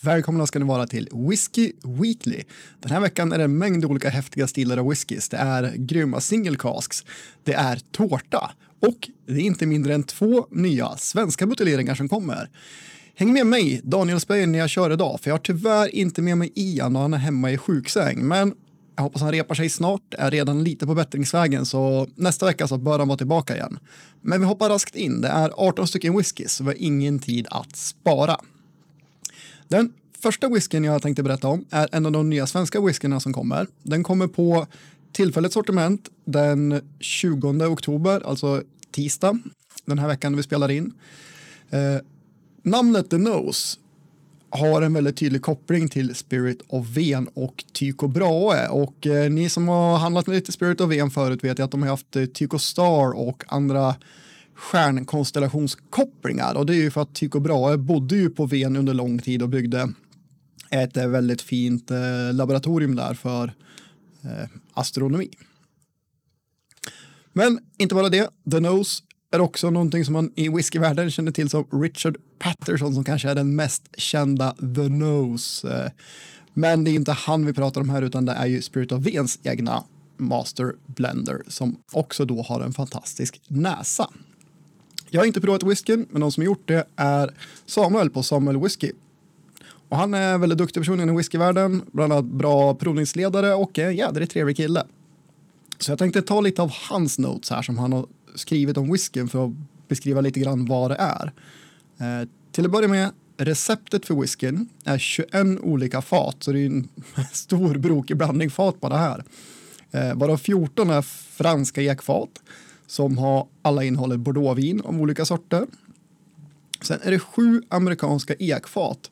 Välkomna ska ni vara till Whiskey Weekly. Den här veckan är det en mängd olika häftiga stilar av whiskys. Det är grymma single casks, det är tårta och det är inte mindre än två nya svenska buteljeringar som kommer. Häng med mig, Daniel Speyer, när jag kör idag, för jag har tyvärr inte med mig Ian och han är hemma i sjuksäng. Men jag hoppas han repar sig snart, är redan lite på bättringsvägen, så nästa vecka så bör han vara tillbaka igen. Men vi hoppar raskt in, det är 18 stycken whiskys, så vi har ingen tid att spara. Den första whiskyn jag tänkte berätta om är en av de nya svenska whiskyna som kommer. Den kommer på tillfälligt sortiment den 20 oktober, alltså tisdag, den här veckan vi spelar in. Eh, namnet The Nose har en väldigt tydlig koppling till Spirit of Ven och Tycho Brahe. Och eh, ni som har handlat med lite Spirit of Ven förut vet att de har haft eh, Tycho Star och andra stjärnkonstellationskopplingar. Och det är ju för att Tycho Brahe bodde ju på Ven under lång tid och byggde ett eh, väldigt fint eh, laboratorium där för eh, astronomi. Men inte bara det, The Nose är också någonting som man i whiskyvärlden känner till som Richard Patterson som kanske är den mest kända The Nose. Men det är inte han vi pratar om här utan det är ju Spirit of Vens egna Master Blender som också då har en fantastisk näsa. Jag har inte provat whiskyn, men de som har gjort det är Samuel på Samuel Whisky. Och han är en väldigt duktig person i whiskyvärlden, bland annat bra provningsledare och en jädrigt trevlig kille. Så jag tänkte ta lite av hans notes här som han har skrivit om whiskyn för att beskriva lite grann vad det är. Eh, till att börja med, receptet för whiskyn är 21 olika fat, så det är en stor brokig blandning fat på det här. Eh, varav 14 är franska ekfat som har alla innehåller bordeauxvin av olika sorter. Sen är det sju amerikanska ekfat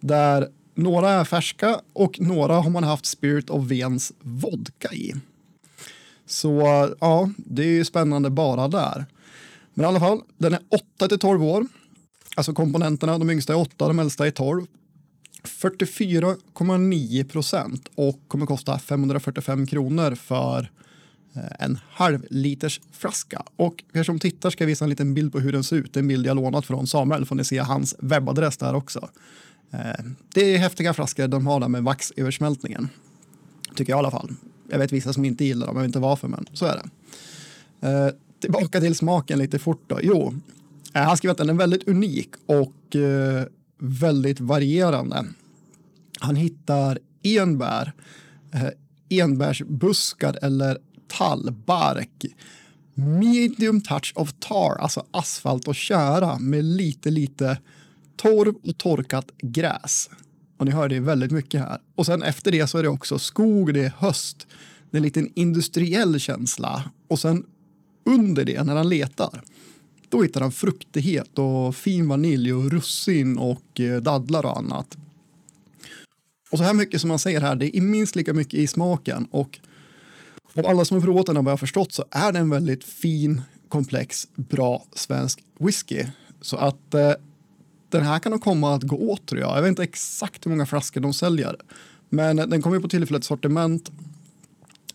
där några är färska och några har man haft Spirit of Vens vodka i. Så ja, det är ju spännande bara där. Men i alla fall, den är 8 till 12 år. Alltså komponenterna, de yngsta är 8, de äldsta är 12. 44,9 procent och kommer kosta 545 kronor för Eh, en halv liters flaska. Och för er som tittar ska jag visa en liten bild på hur den ser ut. En bild jag lånat från Samuel får ni se hans webbadress där också. Eh, det är häftiga flaskor de har där med vaxöversmältningen. Tycker jag i alla fall. Jag vet vissa som inte gillar dem, jag vet inte varför, men så är det. Eh, tillbaka till smaken lite fort då. Jo, eh, han skriver att den är väldigt unik och eh, väldigt varierande. Han hittar enbär, eh, enbärsbuskar eller tallbark. Medium touch of tar, alltså asfalt och köra med lite, lite torv och torkat gräs. Och ni hör det väldigt mycket här. Och sen efter det så är det också skog, det är höst. Det är en liten industriell känsla. Och sen under det, när han letar, då hittar han fruktighet och fin vanilj och russin och eh, dadlar och annat. Och så här mycket som man säger här, det är minst lika mycket i smaken. Och av alla som har provat den, vad jag förstått, så är det en väldigt fin, komplex, bra svensk whisky. Så att eh, den här kan nog komma att gå åt tror jag. Jag vet inte exakt hur många flaskor de säljer. Men eh, den kommer på tillfälligt sortiment.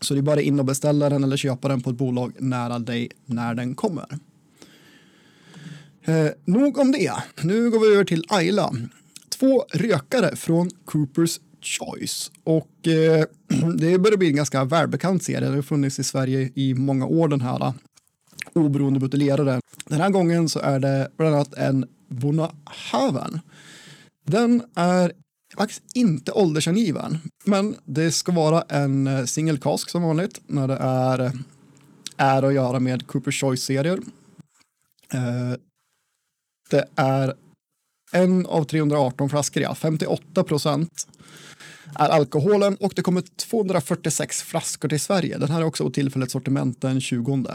Så det är bara in och beställa den eller köpa den på ett bolag nära dig när den kommer. Eh, nog om det. Nu går vi över till Ayla. Två rökare från Coopers Choice. Och eh, det börjar bli en ganska välbekant serie. Det har funnits i Sverige i många år den här oberoende buteljerare. Den här gången så är det bland annat en Bonahaven. Den är faktiskt inte åldersangiven, men det ska vara en eh, single cask som vanligt när det är, är att göra med Cooper Choice-serier. Eh, det är en av 318 flaskor, ja, 58 procent är alkoholen och det kommer 246 flaskor till Sverige. Den här är också tillfälligt sortiment den 20.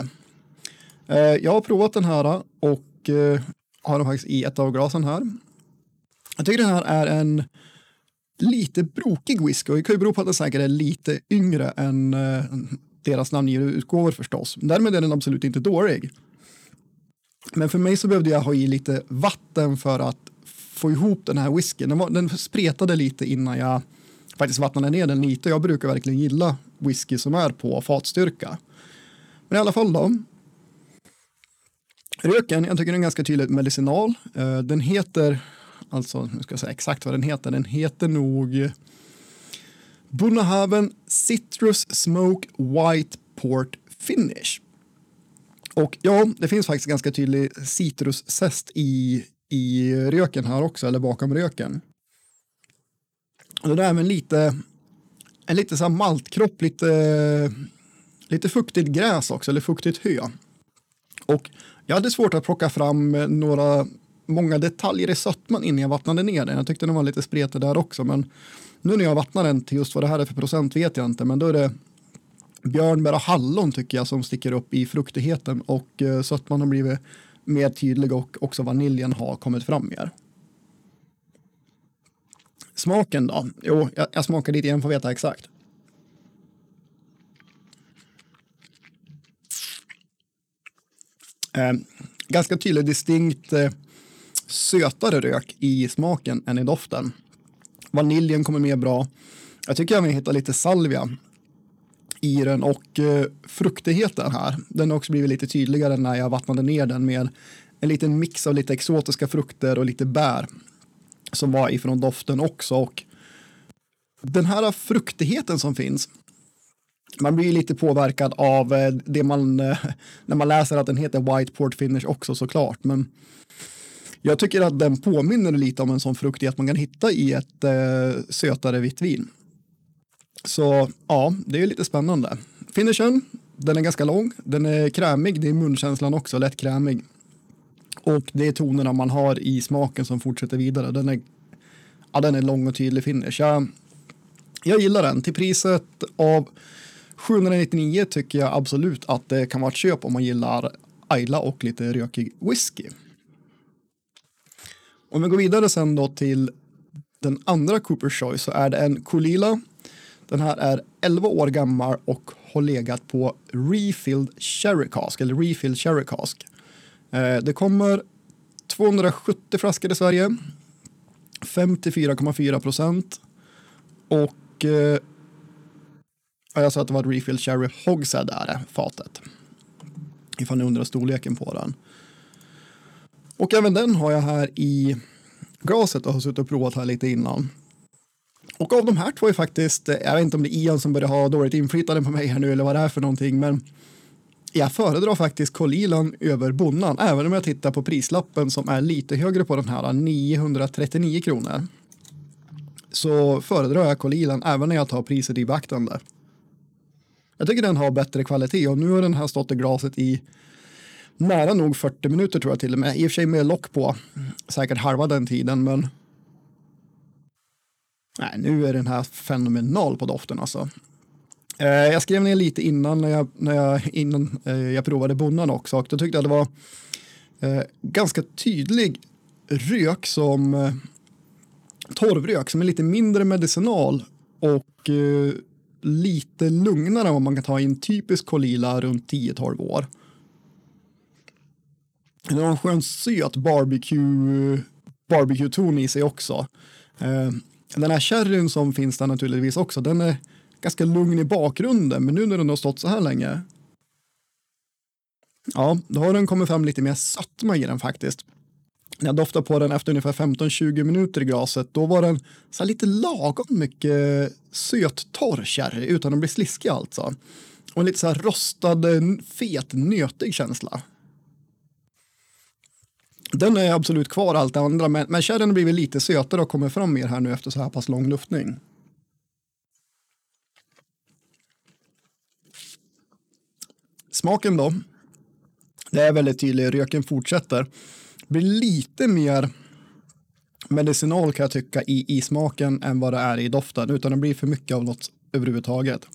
Eh, jag har provat den här eh, och eh, har den faktiskt i ett av glasen här. Jag tycker den här är en lite brokig whisky och det kan ju bero på att den säkert är lite yngre än deras namngivna utgåvor förstås. Därmed är den absolut inte dålig. Men för mig så behövde jag ha i lite vatten för att få ihop den här whiskyn. Den, den spretade lite innan jag faktiskt vattnade ner den lite. Jag brukar verkligen gilla whisky som är på fatstyrka. Men i alla fall då, Röken, jag tycker den är ganska tydligt medicinal. Eh, den heter Alltså, nu ska jag säga exakt vad den heter. Den heter nog Bunnahaven Citrus Smoke White Port Finish. Och ja, det finns faktiskt ganska tydlig citruszest i, i röken här också, eller bakom röken. Det är även lite, en lite så här maltkropp, lite, lite fuktigt gräs också, eller fuktigt hö. Och jag hade svårt att plocka fram eh, några, många detaljer i sötman innan jag vattnade ner den. Jag tyckte den var lite spretig där också, men nu när jag vattnar den till just vad det här är för procent vet jag inte, men då är det björnbär och hallon tycker jag som sticker upp i fruktigheten och eh, sötman har blivit mer tydlig och också vaniljen har kommit fram mer. Smaken då? Jo, jag, jag smakar lite igen för att veta exakt. Eh, ganska tydlig, distinkt eh, sötare rök i smaken än i doften. Vaniljen kommer med bra. Jag tycker även jag hittar lite salvia i den och eh, fruktigheten här. Den har också blivit lite tydligare när jag vattnade ner den med en liten mix av lite exotiska frukter och lite bär som var ifrån doften också. Och den här fruktigheten som finns man blir lite påverkad av eh, det man, eh, när man läser att den heter White Port Finish också såklart. Men jag tycker att den påminner lite om en sån fruktighet man kan hitta i ett eh, sötare vitt vin. Så ja, det är lite spännande. Finishen, den är ganska lång, den är krämig, det är munkänslan också, lätt krämig. Och det är tonerna man har i smaken som fortsätter vidare. Den är, ja, den är lång och tydlig finish. Jag, jag gillar den. Till priset av 799 tycker jag absolut att det kan vara ett köp om man gillar Ayla och lite rökig whisky. Om vi går vidare sen då till den andra Cooper Choice så är det en Colila. Den här är 11 år gammal och har legat på refilled sherry cask eller refilled sherry cask. Eh, det kommer 270 flaskor i Sverige. 54,4 procent. Och eh, jag sa att det var ett Refill Cherry hogshead är eh, fatet. Ifall ni undrar storleken på den. Och även den har jag här i glaset och har suttit och provat här lite innan. Och av de här två är faktiskt, eh, jag vet inte om det är Ian som börjar ha dåligt inflytande på mig här nu eller vad det är för någonting, men jag föredrar faktiskt Kolilan över Bonnan, även om jag tittar på prislappen som är lite högre på den här, 939 kronor. Så föredrar jag Kolilan även när jag tar priset i beaktande. Jag tycker den har bättre kvalitet och nu har den här stått i glaset i nära nog 40 minuter tror jag till och med. I och för sig med lock på, säkert halva den tiden, men nej, nu är den här fenomenal på doften alltså. Eh, jag skrev ner lite innan när jag, när jag, innan, eh, jag provade bonnan också och då tyckte jag det var eh, ganska tydlig rök som eh, torvrök som är lite mindre medicinal och eh, lite lugnare än vad man kan ta i en typisk kolila runt 10-12 år. Den har en skön söt barbecue, barbecue-ton i sig också. Eh, den här sherryn som finns där naturligtvis också, den är ganska lugn i bakgrunden, men nu när den har stått så här länge, ja, då har den kommit fram lite mer sötma i den faktiskt. När jag doftade på den efter ungefär 15-20 minuter i glaset, då var den så lite lagom mycket söt torr sherry utan att bli sliskig alltså. Och en lite så här rostad, fet, nötig känsla. Den är absolut kvar allt det andra, men, men sherryn har blivit lite sötare och kommer fram mer här nu efter så här pass lång luftning. Smaken då? Det är väldigt tydligt, röken fortsätter. Blir lite mer medicinal kan jag tycka i, i smaken än vad det är i doften, utan det blir för mycket av något överhuvudtaget.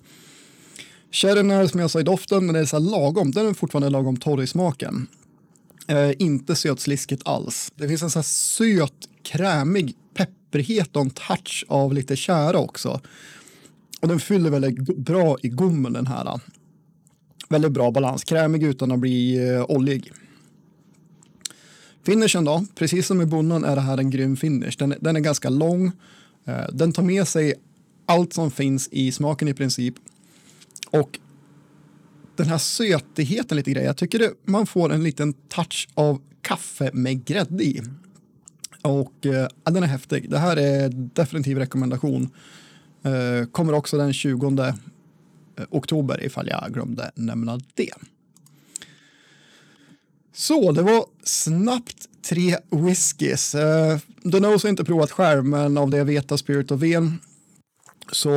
Sherryn är som jag sa i doften, den är så lagom, den är fortfarande lagom torr i smaken. Eh, inte sötsliskigt alls. Det finns en så här söt, krämig pepprighet och en touch av lite kära också. Och den fyller väldigt bra i gommen den här. Väldigt bra balans, krämig utan att bli eh, oljig. Finishen då, precis som i bonnan är det här en grym finish. Den, den är ganska lång. Eh, den tar med sig allt som finns i smaken i princip. Och den här sötigheten lite grejer. Jag tycker det, man får en liten touch av kaffe med grädde i. Och eh, den är häftig. Det här är definitiv rekommendation. Eh, kommer också den 20 Eh, oktober ifall jag glömde nämna det. Så det var snabbt tre whiskys. Uh, eh, The Nose har inte provat själv, men av det jag vet av Spirit of Ven så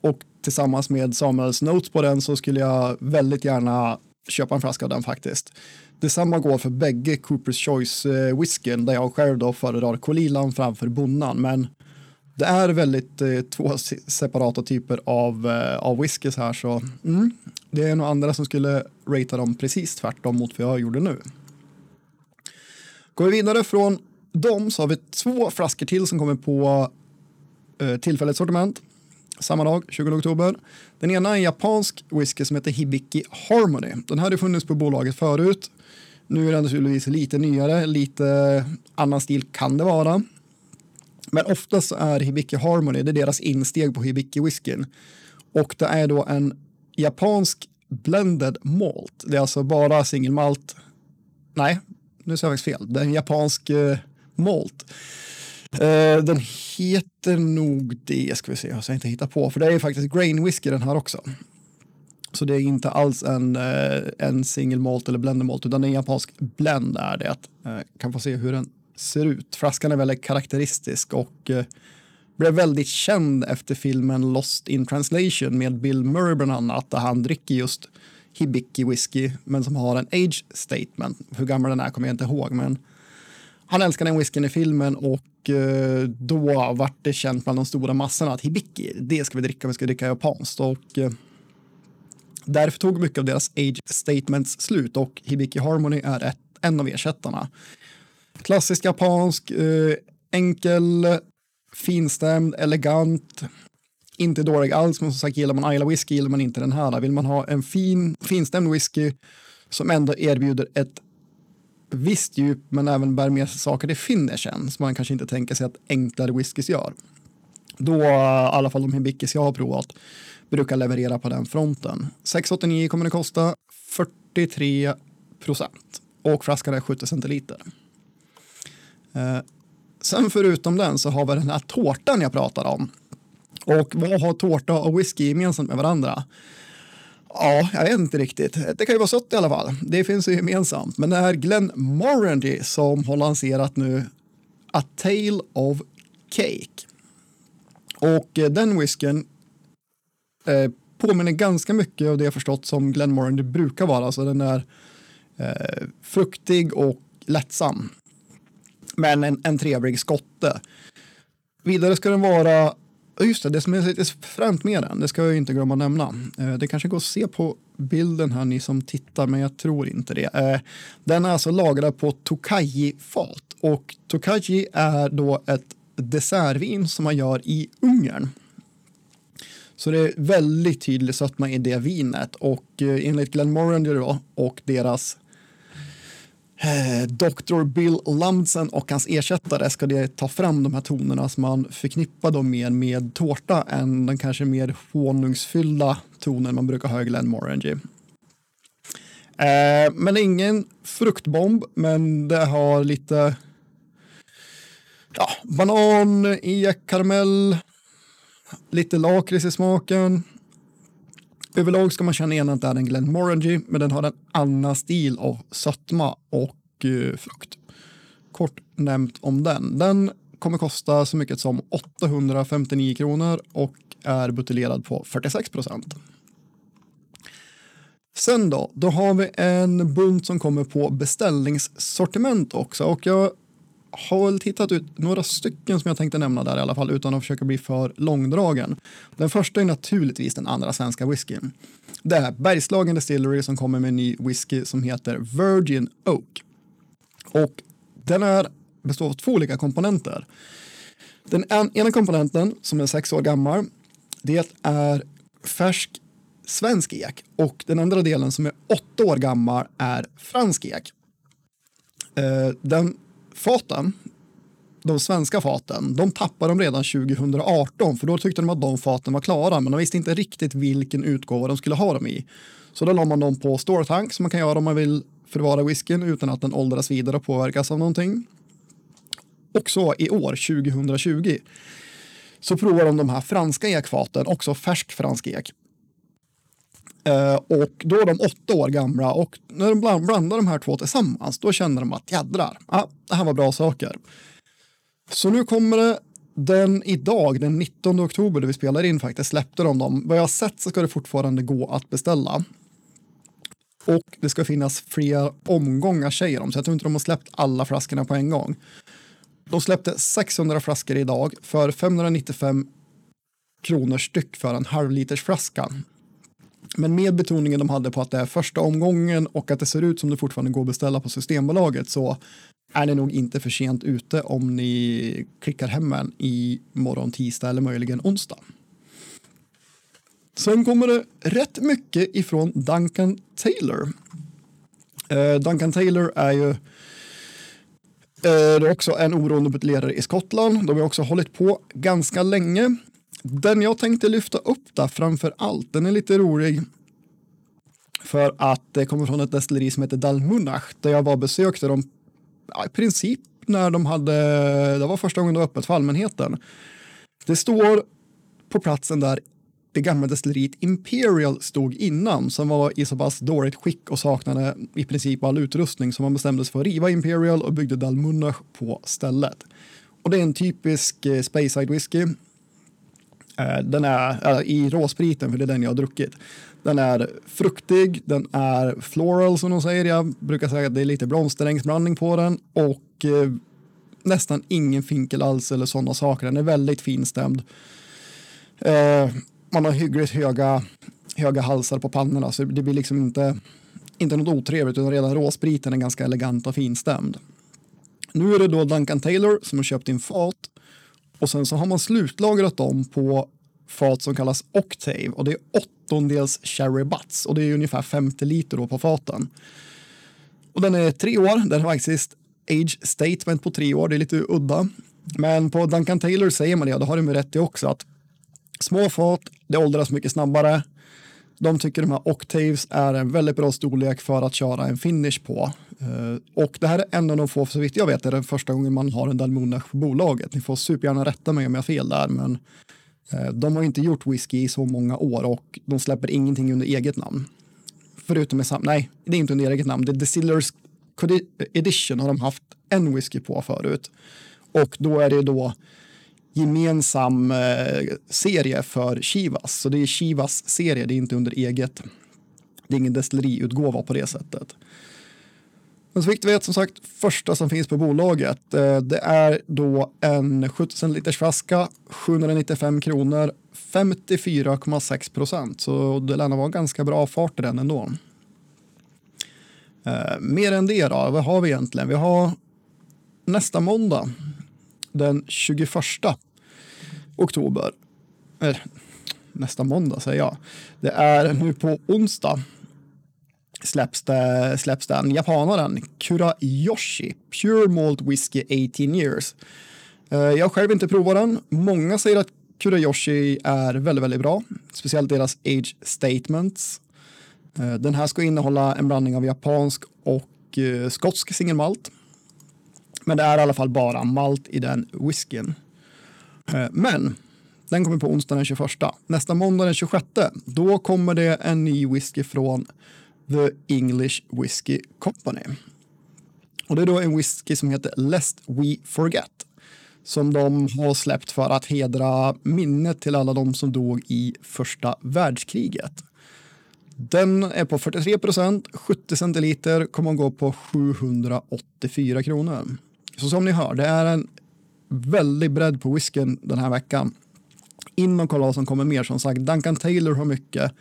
och tillsammans med Samuels notes på den så skulle jag väldigt gärna köpa en flaska av den faktiskt. Detsamma går för bägge Coopers Choice eh, whiskyn där jag själv då föredrar Kolilan framför Bonnan. Men det är väldigt eh, två separata typer av, eh, av whiskys här så mm, det är nog andra som skulle ratea dem precis tvärtom mot vad jag gjorde nu. Går vi vidare från dem så har vi två flaskor till som kommer på eh, tillfälligt sortiment samma dag, 20 oktober. Den ena är en japansk whisky som heter Hibiki Harmony. Den här har funnits på bolaget förut. Nu är den naturligtvis lite nyare, lite annan stil kan det vara. Men oftast är Hibiki Harmony, det är deras insteg på Hibiki whiskyn. Och det är då en japansk blended malt. Det är alltså bara singelmalt. Nej, nu sa jag faktiskt fel. Det är en japansk eh, malt. Eh, den heter nog det, ska vi se, jag ska inte hitta på, för det är faktiskt grain whisky den här också. Så det är inte alls en, eh, en single malt eller blended malt, utan en japansk blend är det. Eh, kan få se hur den ser ut. Flaskan är väldigt karaktäristisk och eh, blev väldigt känd efter filmen Lost in translation med Bill Murray bland annat, där han dricker just Hibiki whisky, men som har en age statement. Hur gammal den är kommer jag inte ihåg, men han älskar den whiskyn i filmen och eh, då vart det känt bland de stora massorna att Hibiki, det ska vi dricka, om vi ska dricka japanskt. Och eh, därför tog mycket av deras age statements slut och Hibiki Harmony är ett, en av ersättarna. Klassisk japansk, eh, enkel, finstämd, elegant, inte dålig alls, men som sagt gillar man Isla whisky gillar man inte den här. Vill man ha en fin, finstämd whisky som ändå erbjuder ett visst djup men även bär med sig saker i finishen som man kanske inte tänker sig att enklare whiskys gör. Då, eh, i alla fall de hibikis jag har provat, brukar leverera på den fronten. 689 kommer det kosta 43 procent och flaskan är 70 centiliter. Eh, sen förutom den så har vi den här tårtan jag pratade om. Och vad har tårta och whisky gemensamt med varandra? Ja, jag vet inte riktigt. Det kan ju vara sött i alla fall. Det finns ju gemensamt. Men det är Glenn Morangy som har lanserat nu A Tale of Cake. Och eh, den whiskyn eh, påminner ganska mycket av det jag förstått som Glenn Morangy brukar vara. Alltså den är eh, fruktig och lättsam. Men en, en trevlig skotte. Vidare ska den vara just det, det som är lite fränt med den, det ska jag inte glömma att nämna. Eh, det kanske går att se på bilden här, ni som tittar, men jag tror inte det. Eh, den är alltså lagrad på Tokaji-fat och Tokaji är då ett dessertvin som man gör i Ungern. Så det är väldigt tydlig sötma i det vinet och eh, enligt Glenmorangie Moranger då och deras Eh, Dr. Bill Lumsen och hans ersättare ska det ta fram de här tonerna som man förknippar dem mer med tårta än den kanske mer honungsfyllda tonen man brukar ha i Glenmorangie. Eh, men ingen fruktbomb, men det har lite ja, banan, ek, karamell, lite lakrits i smaken. Överlag ska man känna igen att det är en Glenmorangie, men den har en annan stil av sötma och eh, frukt. Kort nämnt om den. Den kommer kosta så mycket som 859 kronor och är buteljerad på 46 procent. Sen då, då har vi en bunt som kommer på beställningssortiment också och jag har väl tittat ut några stycken som jag tänkte nämna där i alla fall utan att försöka bli för långdragen. Den första är naturligtvis den andra svenska whiskyn. Det är Bergslagen Distillery som kommer med en ny whisky som heter Virgin Oak. Och den är, består av två olika komponenter. Den ena komponenten som är sex år gammal, det är färsk svensk ek och den andra delen som är åtta år gammal är fransk ek. Eh, den faten, de svenska faten, de tappade de redan 2018 för då tyckte de att de faten var klara men de visste inte riktigt vilken utgåva de skulle ha dem i. Så då la man dem på storetank som man kan göra om man vill förvara whiskyn utan att den åldras vidare och påverkas av någonting. Och så i år, 2020, så provar de de här franska ekfaten, också färsk fransk ek. Eh, och då är de åtta år gamla och när de blandar de här två tillsammans då känner de att jädrar, ja, det här var bra saker. Så nu kommer det den idag, den 19 oktober, då vi spelar in faktiskt, släppte de dem. Vad jag har sett så ska det fortfarande gå att beställa. Och det ska finnas fler omgångar säger de, så jag tror inte de har släppt alla flaskorna på en gång. De släppte 600 flaskor idag för 595 kronor styck för en halvliters flaska. Men med betoningen de hade på att det är första omgången och att det ser ut som det fortfarande går att beställa på Systembolaget så är ni nog inte för sent ute om ni klickar hem en i morgon tisdag eller möjligen onsdag. Sen kommer det rätt mycket ifrån Duncan Taylor. Uh, Duncan Taylor är ju uh, är också en oberoende buteljerare i Skottland. De har också hållit på ganska länge. Den jag tänkte lyfta upp där framför allt, den är lite rolig för att det kommer från ett destilleri som heter Dalmunach där jag var besökte dem ja, i princip när de hade, det var första gången det var öppet för allmänheten. Det står på platsen där det gamla destilleriet Imperial stod innan som var i så pass dåligt skick och saknade i princip all utrustning som man bestämde sig för att riva Imperial och byggde Dalmunach på stället. Och det är en typisk eh, Speyside whisky. Eh, den är eh, i råspriten, för det är den jag har druckit. Den är fruktig, den är floral som de säger. Jag brukar säga att det är lite blomsterängsblandning på den och eh, nästan ingen finkel alls eller sådana saker. Den är väldigt finstämd. Eh, man har hyggligt höga, höga halsar på pannorna så det blir liksom inte, inte något otrevligt utan redan råspriten är ganska elegant och finstämd. Nu är det då Duncan Taylor som har köpt in fat och sen så har man slutlagrat dem på fat som kallas Octave och det är åttondels Cherry Butts och det är ungefär 50 liter då på faten. Och den är tre år, den har faktiskt age statement på tre år, det är lite udda. Men på Duncan Taylor säger man det, och det har de rätt i också, att små fat, det åldras mycket snabbare. De tycker de här Octaves är en väldigt bra storlek för att köra en finish på. Eh, och det här är en av de få, så vitt jag vet, är den första gången man har en Dalmona på bolaget. Ni får supergärna rätta mig om jag har fel där, men eh, de har inte gjort whisky i så många år och de släpper ingenting under eget namn. Förutom med sam nej, det är inte under eget namn. Det är Distillers Edition har de haft en whisky på förut. Och då är det då gemensam eh, serie för Chivas. Så det är Chivas serie, det är inte under eget. Det är ingen destilleriutgåva på det sättet. Men så fick vi vet som sagt första som finns på bolaget. Eh, det är då en 70 liters flaska, 795 kronor, 54,6 procent. Så det lär vara ganska bra fart i den ändå. Eh, mer än det då, vad har vi egentligen? Vi har nästa måndag, den 21 oktober. Eh, nästa måndag säger jag. Det är nu på onsdag släpps, det, släpps den japanaren Kurayoshi Pure Malt Whiskey 18 years. Eh, jag har själv inte provat den. Många säger att Kurayoshi är väldigt, väldigt bra, speciellt deras age statements. Eh, den här ska innehålla en blandning av japansk och eh, skotsk singelmalt. Men det är i alla fall bara malt i den whiskyn. Eh, men den kommer på onsdag den 21. Nästa måndag den 26, då kommer det en ny whisky från The English Whiskey Company. Och det är då en whisky som heter Lest We Forget som de har släppt för att hedra minnet till alla de som dog i första världskriget. Den är på 43 procent, 70 centiliter, kommer att gå på 784 kronor. Så som ni hör, det är en väldig bredd på whiskyn den här veckan. In och kolla vad som kommer mer. Som sagt, Duncan Taylor har mycket.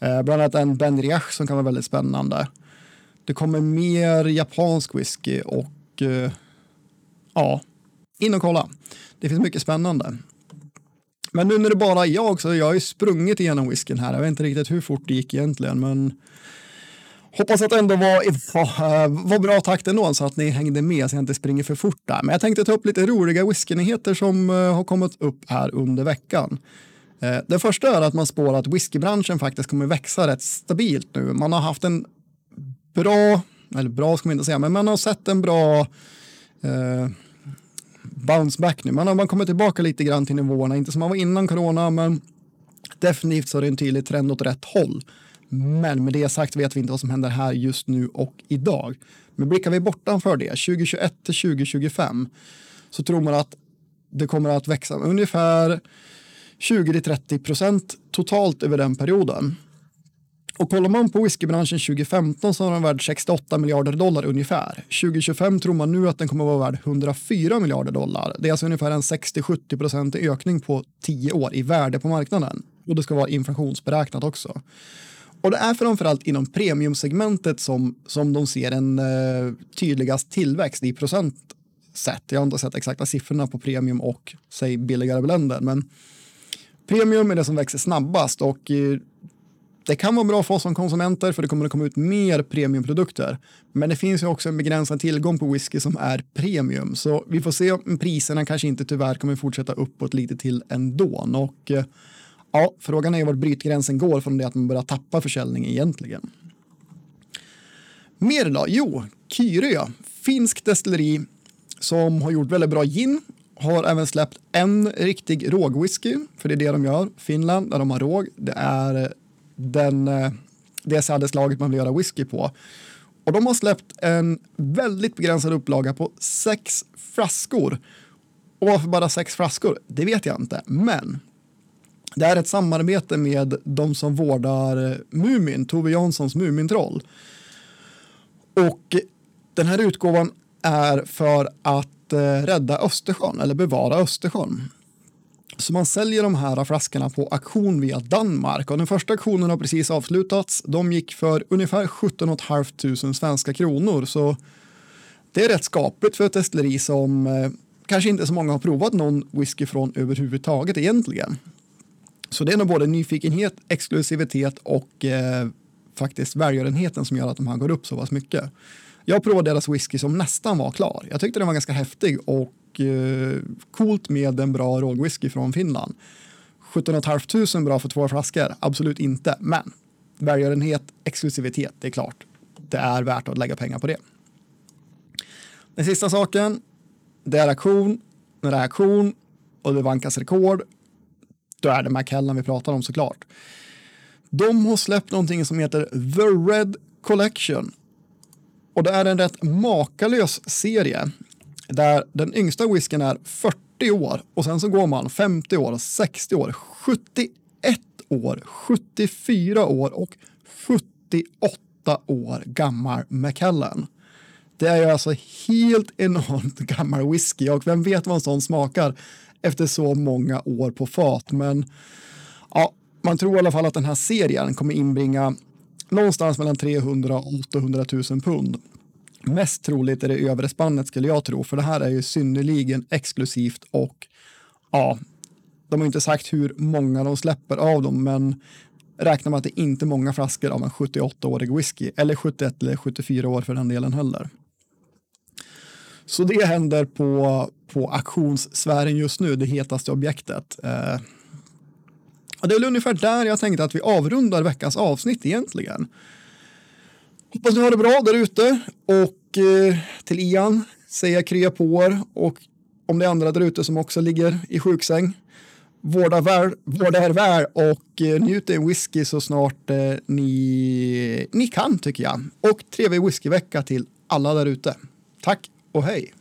Eh, bland annat en Ben Riach som kan vara väldigt spännande. Det kommer mer japansk whisky och eh, ja, in och kolla. Det finns mycket spännande. Men nu när det bara är jag så jag har ju sprungit igenom whiskyn här. Jag vet inte riktigt hur fort det gick egentligen, men hoppas att det ändå var, eh, var, bra takt ändå så att ni hängde med så jag inte springer för fort där. Men jag tänkte ta upp lite roliga whiskynyheter som eh, har kommit upp här under veckan. Eh, det första är att man spår att whiskybranschen faktiskt kommer växa rätt stabilt nu. Man har haft en bra, eller bra ska man inte säga, men man har sett en bra eh, bounce back nu. Man har man kommit tillbaka lite grann till nivåerna, inte som man var innan corona, men definitivt så är det en tydlig trend åt rätt håll. Men med det sagt vet vi inte vad som händer här just nu och idag. Men blickar vi bortanför det, 2021 till 2025, så tror man att det kommer att växa med ungefär 20-30 procent totalt över den perioden. Och kollar man på whiskybranschen 2015 så var den värd 68 miljarder dollar ungefär. 2025 tror man nu att den kommer att vara värd 104 miljarder dollar. Det är alltså ungefär en 60-70 procent ökning på 10 år i värde på marknaden. Och det ska vara inflationsberäknat också. Och det är framförallt inom premiumsegmentet som, som de ser en eh, tydligast tillväxt i procent sett. Jag har inte sett exakta siffrorna på premium och säg billigare blender, men premium är det som växer snabbast och eh, det kan vara bra för oss som konsumenter för det kommer att komma ut mer premiumprodukter. Men det finns ju också en begränsad tillgång på whisky som är premium. Så vi får se om priserna kanske inte tyvärr kommer fortsätta uppåt lite till ändå. Och eh, ja, frågan är var brytgränsen går från det att man börjar tappa försäljning egentligen. Mer då? Jo, Kyrö, finsk destilleri som har gjort väldigt bra gin har även släppt en riktig rågwhisky, för det är det de gör. Finland, där de har råg, det är eh, den, eh, det sädeslaget man vill göra whisky på. Och de har släppt en väldigt begränsad upplaga på sex flaskor. Och varför bara sex flaskor? Det vet jag inte, men det är ett samarbete med de som vårdar eh, Mumin, Tove Janssons Mumintroll. Och den här utgåvan är för att eh, rädda Östersjön eller bevara Östersjön. Så man säljer de här flaskorna på auktion via Danmark och den första auktionen har precis avslutats. De gick för ungefär 17 500 svenska kronor så det är rätt skapligt för ett destilleri som eh, kanske inte så många har provat någon whisky från överhuvudtaget egentligen. Så det är nog både nyfikenhet, exklusivitet och eh, faktiskt välgörenheten som gör att de här går upp så pass mycket. Jag provade deras whisky som nästan var klar. Jag tyckte den var ganska häftig och eh, coolt med en bra rågwhisky från Finland. 17 500 bra för två flaskor? Absolut inte, men välgörenhet, exklusivitet, det är klart. Det är värt att lägga pengar på det. Den sista saken, det är aktion. När det är aktion och det vankas rekord, då är det McKellan vi pratar om såklart. De har släppt någonting som heter The Red Collection och det är en rätt makalös serie där den yngsta whiskyn är 40 år och sen så går man 50 år, 60 år, 71 år, 74 år och 78 år gammal Macallan. Det är ju alltså helt enormt gammal whisky och vem vet vad en sån smakar efter så många år på fat. Men ja, man tror i alla fall att den här serien kommer inbringa någonstans mellan 300 och 800 000 pund. Mest troligt är det övre spannet skulle jag tro, för det här är ju synnerligen exklusivt och ja, de har inte sagt hur många de släpper av dem, men räknar man att det inte är många flaskor av en 78-årig whisky, eller 71 eller 74 år för den delen heller. Så det händer på, på auktionssfären just nu, det hetaste objektet. Eh, det är väl ungefär där jag tänkte att vi avrundar veckans avsnitt egentligen. Hoppas ni har det bra där ute och eh, till Ian säger jag krya på er och om det är andra där ute som också ligger i sjuksäng vårda, väl, vårda er väl och eh, njut en whisky så snart eh, ni, ni kan tycker jag. Och trevlig whiskyvecka till alla där ute. Tack og hei